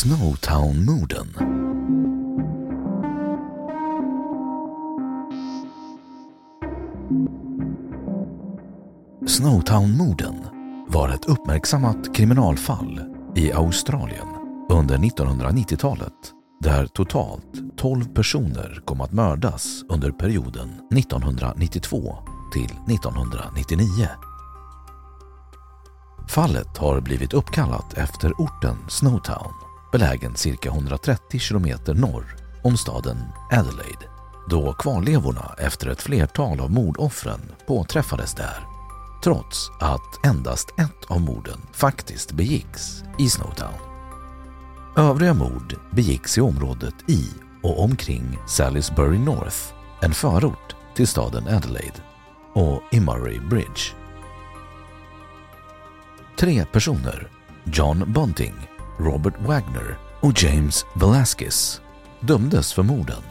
Snowtown-morden. Snowtown-morden var ett uppmärksammat kriminalfall i Australien under 1990-talet där totalt 12 personer kom att mördas under perioden 1992 till 1999. Fallet har blivit uppkallat efter orten Snowtown, belägen cirka 130 kilometer norr om staden Adelaide, då kvarlevorna efter ett flertal av mordoffren påträffades där, trots att endast ett av morden faktiskt begicks i Snowtown. Övriga mord begicks i området i och omkring Salisbury North, en förort till staden Adelaide, och i Murray Bridge. Tre personer, John Bunting, Robert Wagner och James Velasquez, dömdes för morden.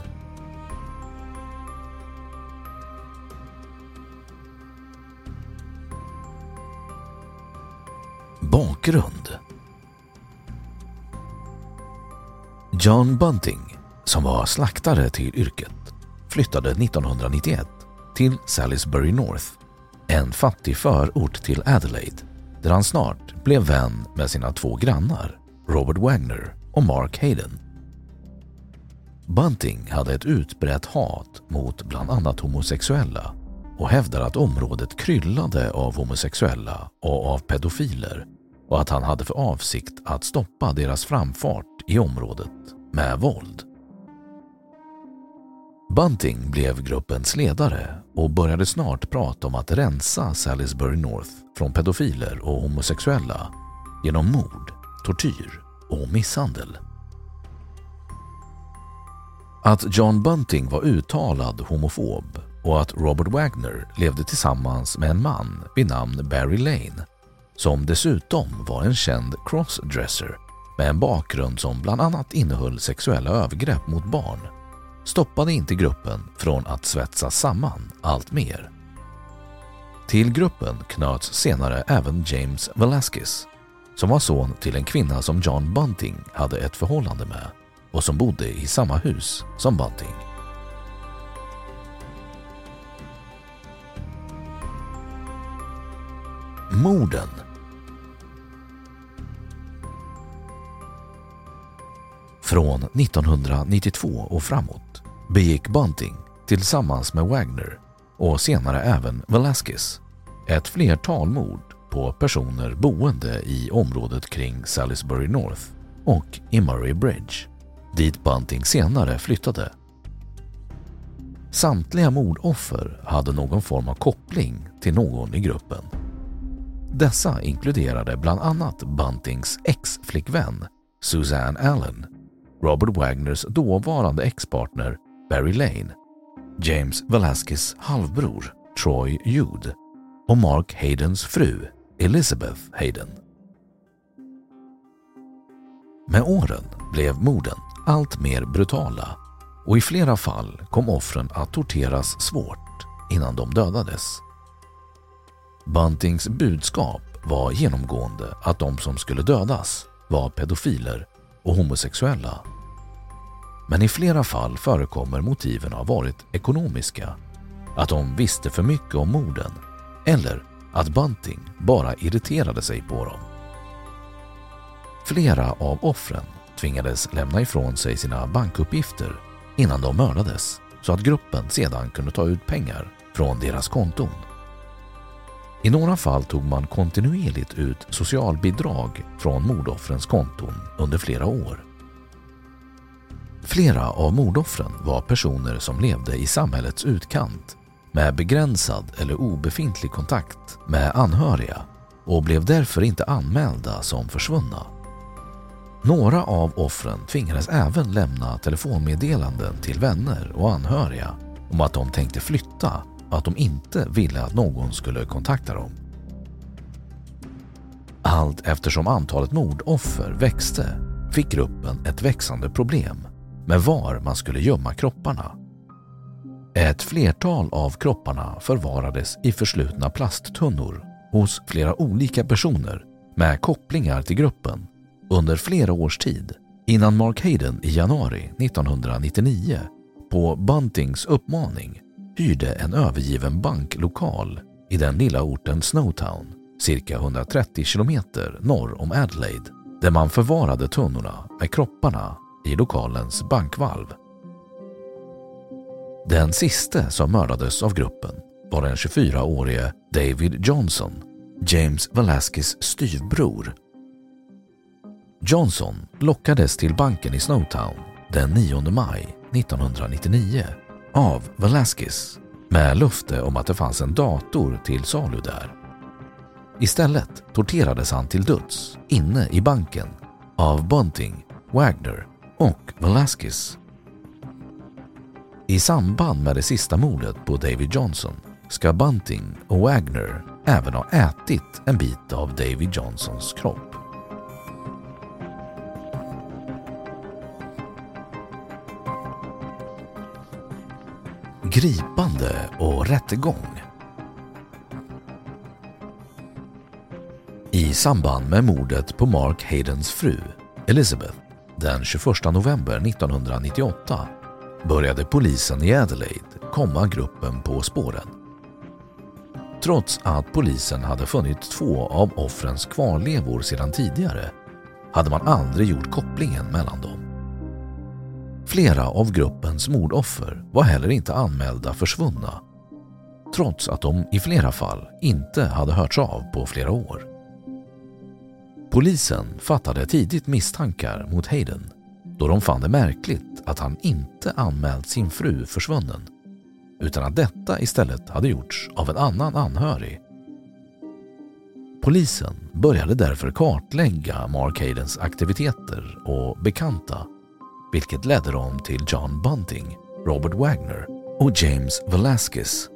Bakgrund John Bunting, som var slaktare till yrket, flyttade 1991 till Salisbury North, en fattig förort till Adelaide, där han snart blev vän med sina två grannar, Robert Wagner och Mark Hayden. Bunting hade ett utbrett hat mot bland annat homosexuella och hävdar att området kryllade av homosexuella och av pedofiler och att han hade för avsikt att stoppa deras framfart i området med våld. Bunting blev gruppens ledare och började snart prata om att rensa Salisbury North från pedofiler och homosexuella genom mord, tortyr och misshandel. Att John Bunting var uttalad homofob och att Robert Wagner levde tillsammans med en man vid namn Barry Lane som dessutom var en känd crossdresser med en bakgrund som bland annat innehöll sexuella övergrepp mot barn stoppade inte gruppen från att svetsa samman allt mer. Till gruppen knöts senare även James Velasquez som var son till en kvinna som John Bunting hade ett förhållande med och som bodde i samma hus som Bunting. Morden Från 1992 och framåt begick Bunting tillsammans med Wagner och senare även Velasquez ett flertal mord på personer boende i området kring Salisbury North och i Murray Bridge, dit Bunting senare flyttade. Samtliga mordoffer hade någon form av koppling till någon i gruppen. Dessa inkluderade bland annat Buntings ex-flickvän Suzanne Allen, Robert Wagners dåvarande ex-partner Barry Lane, James Velasquez halvbror Troy Jude och Mark Haydens fru Elizabeth Hayden. Med åren blev morden allt mer brutala och i flera fall kom offren att torteras svårt innan de dödades. Buntings budskap var genomgående att de som skulle dödas var pedofiler och homosexuella. Men i flera fall förekommer motiven ha varit ekonomiska, att de visste för mycket om morden eller att Bunting bara irriterade sig på dem. Flera av offren tvingades lämna ifrån sig sina bankuppgifter innan de mördades så att gruppen sedan kunde ta ut pengar från deras konton. I några fall tog man kontinuerligt ut socialbidrag från mordoffrens konton under flera år. Flera av mordoffren var personer som levde i samhällets utkant med begränsad eller obefintlig kontakt med anhöriga och blev därför inte anmälda som försvunna. Några av offren tvingades även lämna telefonmeddelanden till vänner och anhöriga om att de tänkte flytta och att de inte ville att någon skulle kontakta dem. Allt eftersom antalet mordoffer växte fick gruppen ett växande problem med var man skulle gömma kropparna. Ett flertal av kropparna förvarades i förslutna plasttunnor hos flera olika personer med kopplingar till gruppen under flera års tid innan Mark Hayden i januari 1999 på Buntings uppmaning hyrde en övergiven banklokal i den lilla orten Snowtown, cirka 130 kilometer norr om Adelaide, där man förvarade tunnorna med kropparna i lokalens bankvalv. Den siste som mördades av gruppen var den 24-årige David Johnson, James Velasquez styvbror. Johnson lockades till banken i Snowtown den 9 maj 1999 av Velasquez med löfte om att det fanns en dator till salu där. Istället torterades han till döds inne i banken av Bunting, Wagner och Velasquez. I samband med det sista mordet på David Johnson ska Bunting och Wagner även ha ätit en bit av David Johnsons kropp. Gripande och rättegång. I samband med mordet på Mark Haydens fru Elizabeth den 21 november 1998 började polisen i Adelaide komma gruppen på spåren. Trots att polisen hade funnit två av offrens kvarlevor sedan tidigare hade man aldrig gjort kopplingen mellan dem. Flera av gruppens mordoffer var heller inte anmälda försvunna trots att de i flera fall inte hade hörts av på flera år. Polisen fattade tidigt misstankar mot Hayden då de fann det märkligt att han inte anmält sin fru försvunnen utan att detta istället hade gjorts av en annan anhörig. Polisen började därför kartlägga Mark Haydens aktiviteter och bekanta vilket ledde dem till John Bunting, Robert Wagner och James Velasquez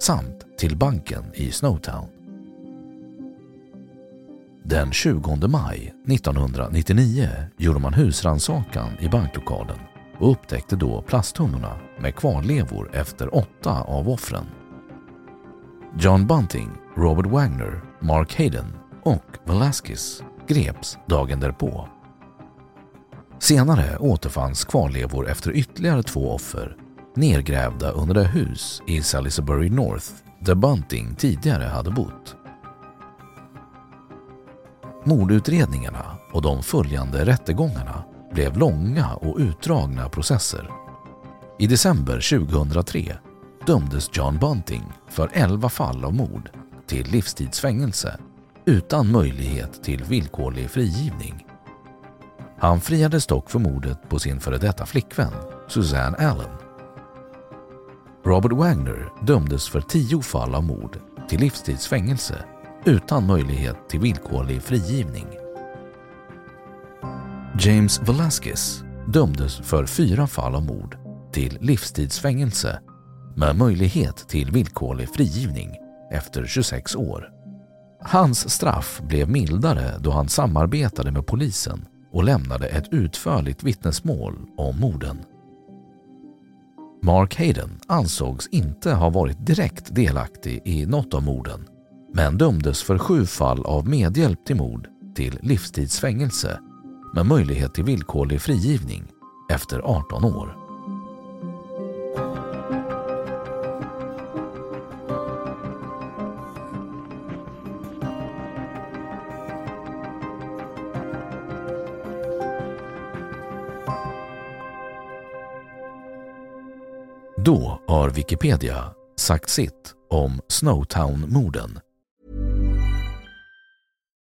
samt till banken i Snowtown. Den 20 maj 1999 gjorde man husrannsakan i banklokalen och upptäckte då plasttunnorna med kvarlevor efter åtta av offren. John Bunting, Robert Wagner, Mark Hayden och Velasquez greps dagen därpå. Senare återfanns kvarlevor efter ytterligare två offer nergrävda under det hus i Salisbury North där Bunting tidigare hade bott. Mordutredningarna och de följande rättegångarna blev långa och utdragna processer. I december 2003 dömdes John Bunting för 11 fall av mord till livstidsfängelse utan möjlighet till villkorlig frigivning. Han friades dock för mordet på sin före detta flickvän Suzanne Allen. Robert Wagner dömdes för 10 fall av mord till livstidsfängelse utan möjlighet till villkorlig frigivning. James Velasquez dömdes för fyra fall av mord till livstidsfängelse med möjlighet till villkorlig frigivning efter 26 år. Hans straff blev mildare då han samarbetade med polisen och lämnade ett utförligt vittnesmål om morden. Mark Hayden ansågs inte ha varit direkt delaktig i något av morden men dömdes för sju fall av medhjälp till mord till livstidsfängelse med möjlighet till villkorlig frigivning efter 18 år. Då har Wikipedia sagt sitt om Snowtown-morden.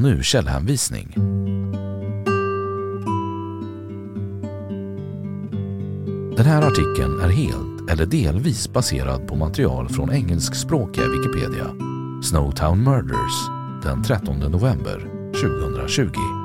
Och nu källhänvisning. Den här artikeln är helt eller delvis baserad på material från engelskspråkiga Wikipedia. Snowtown Murders den 13 november 2020.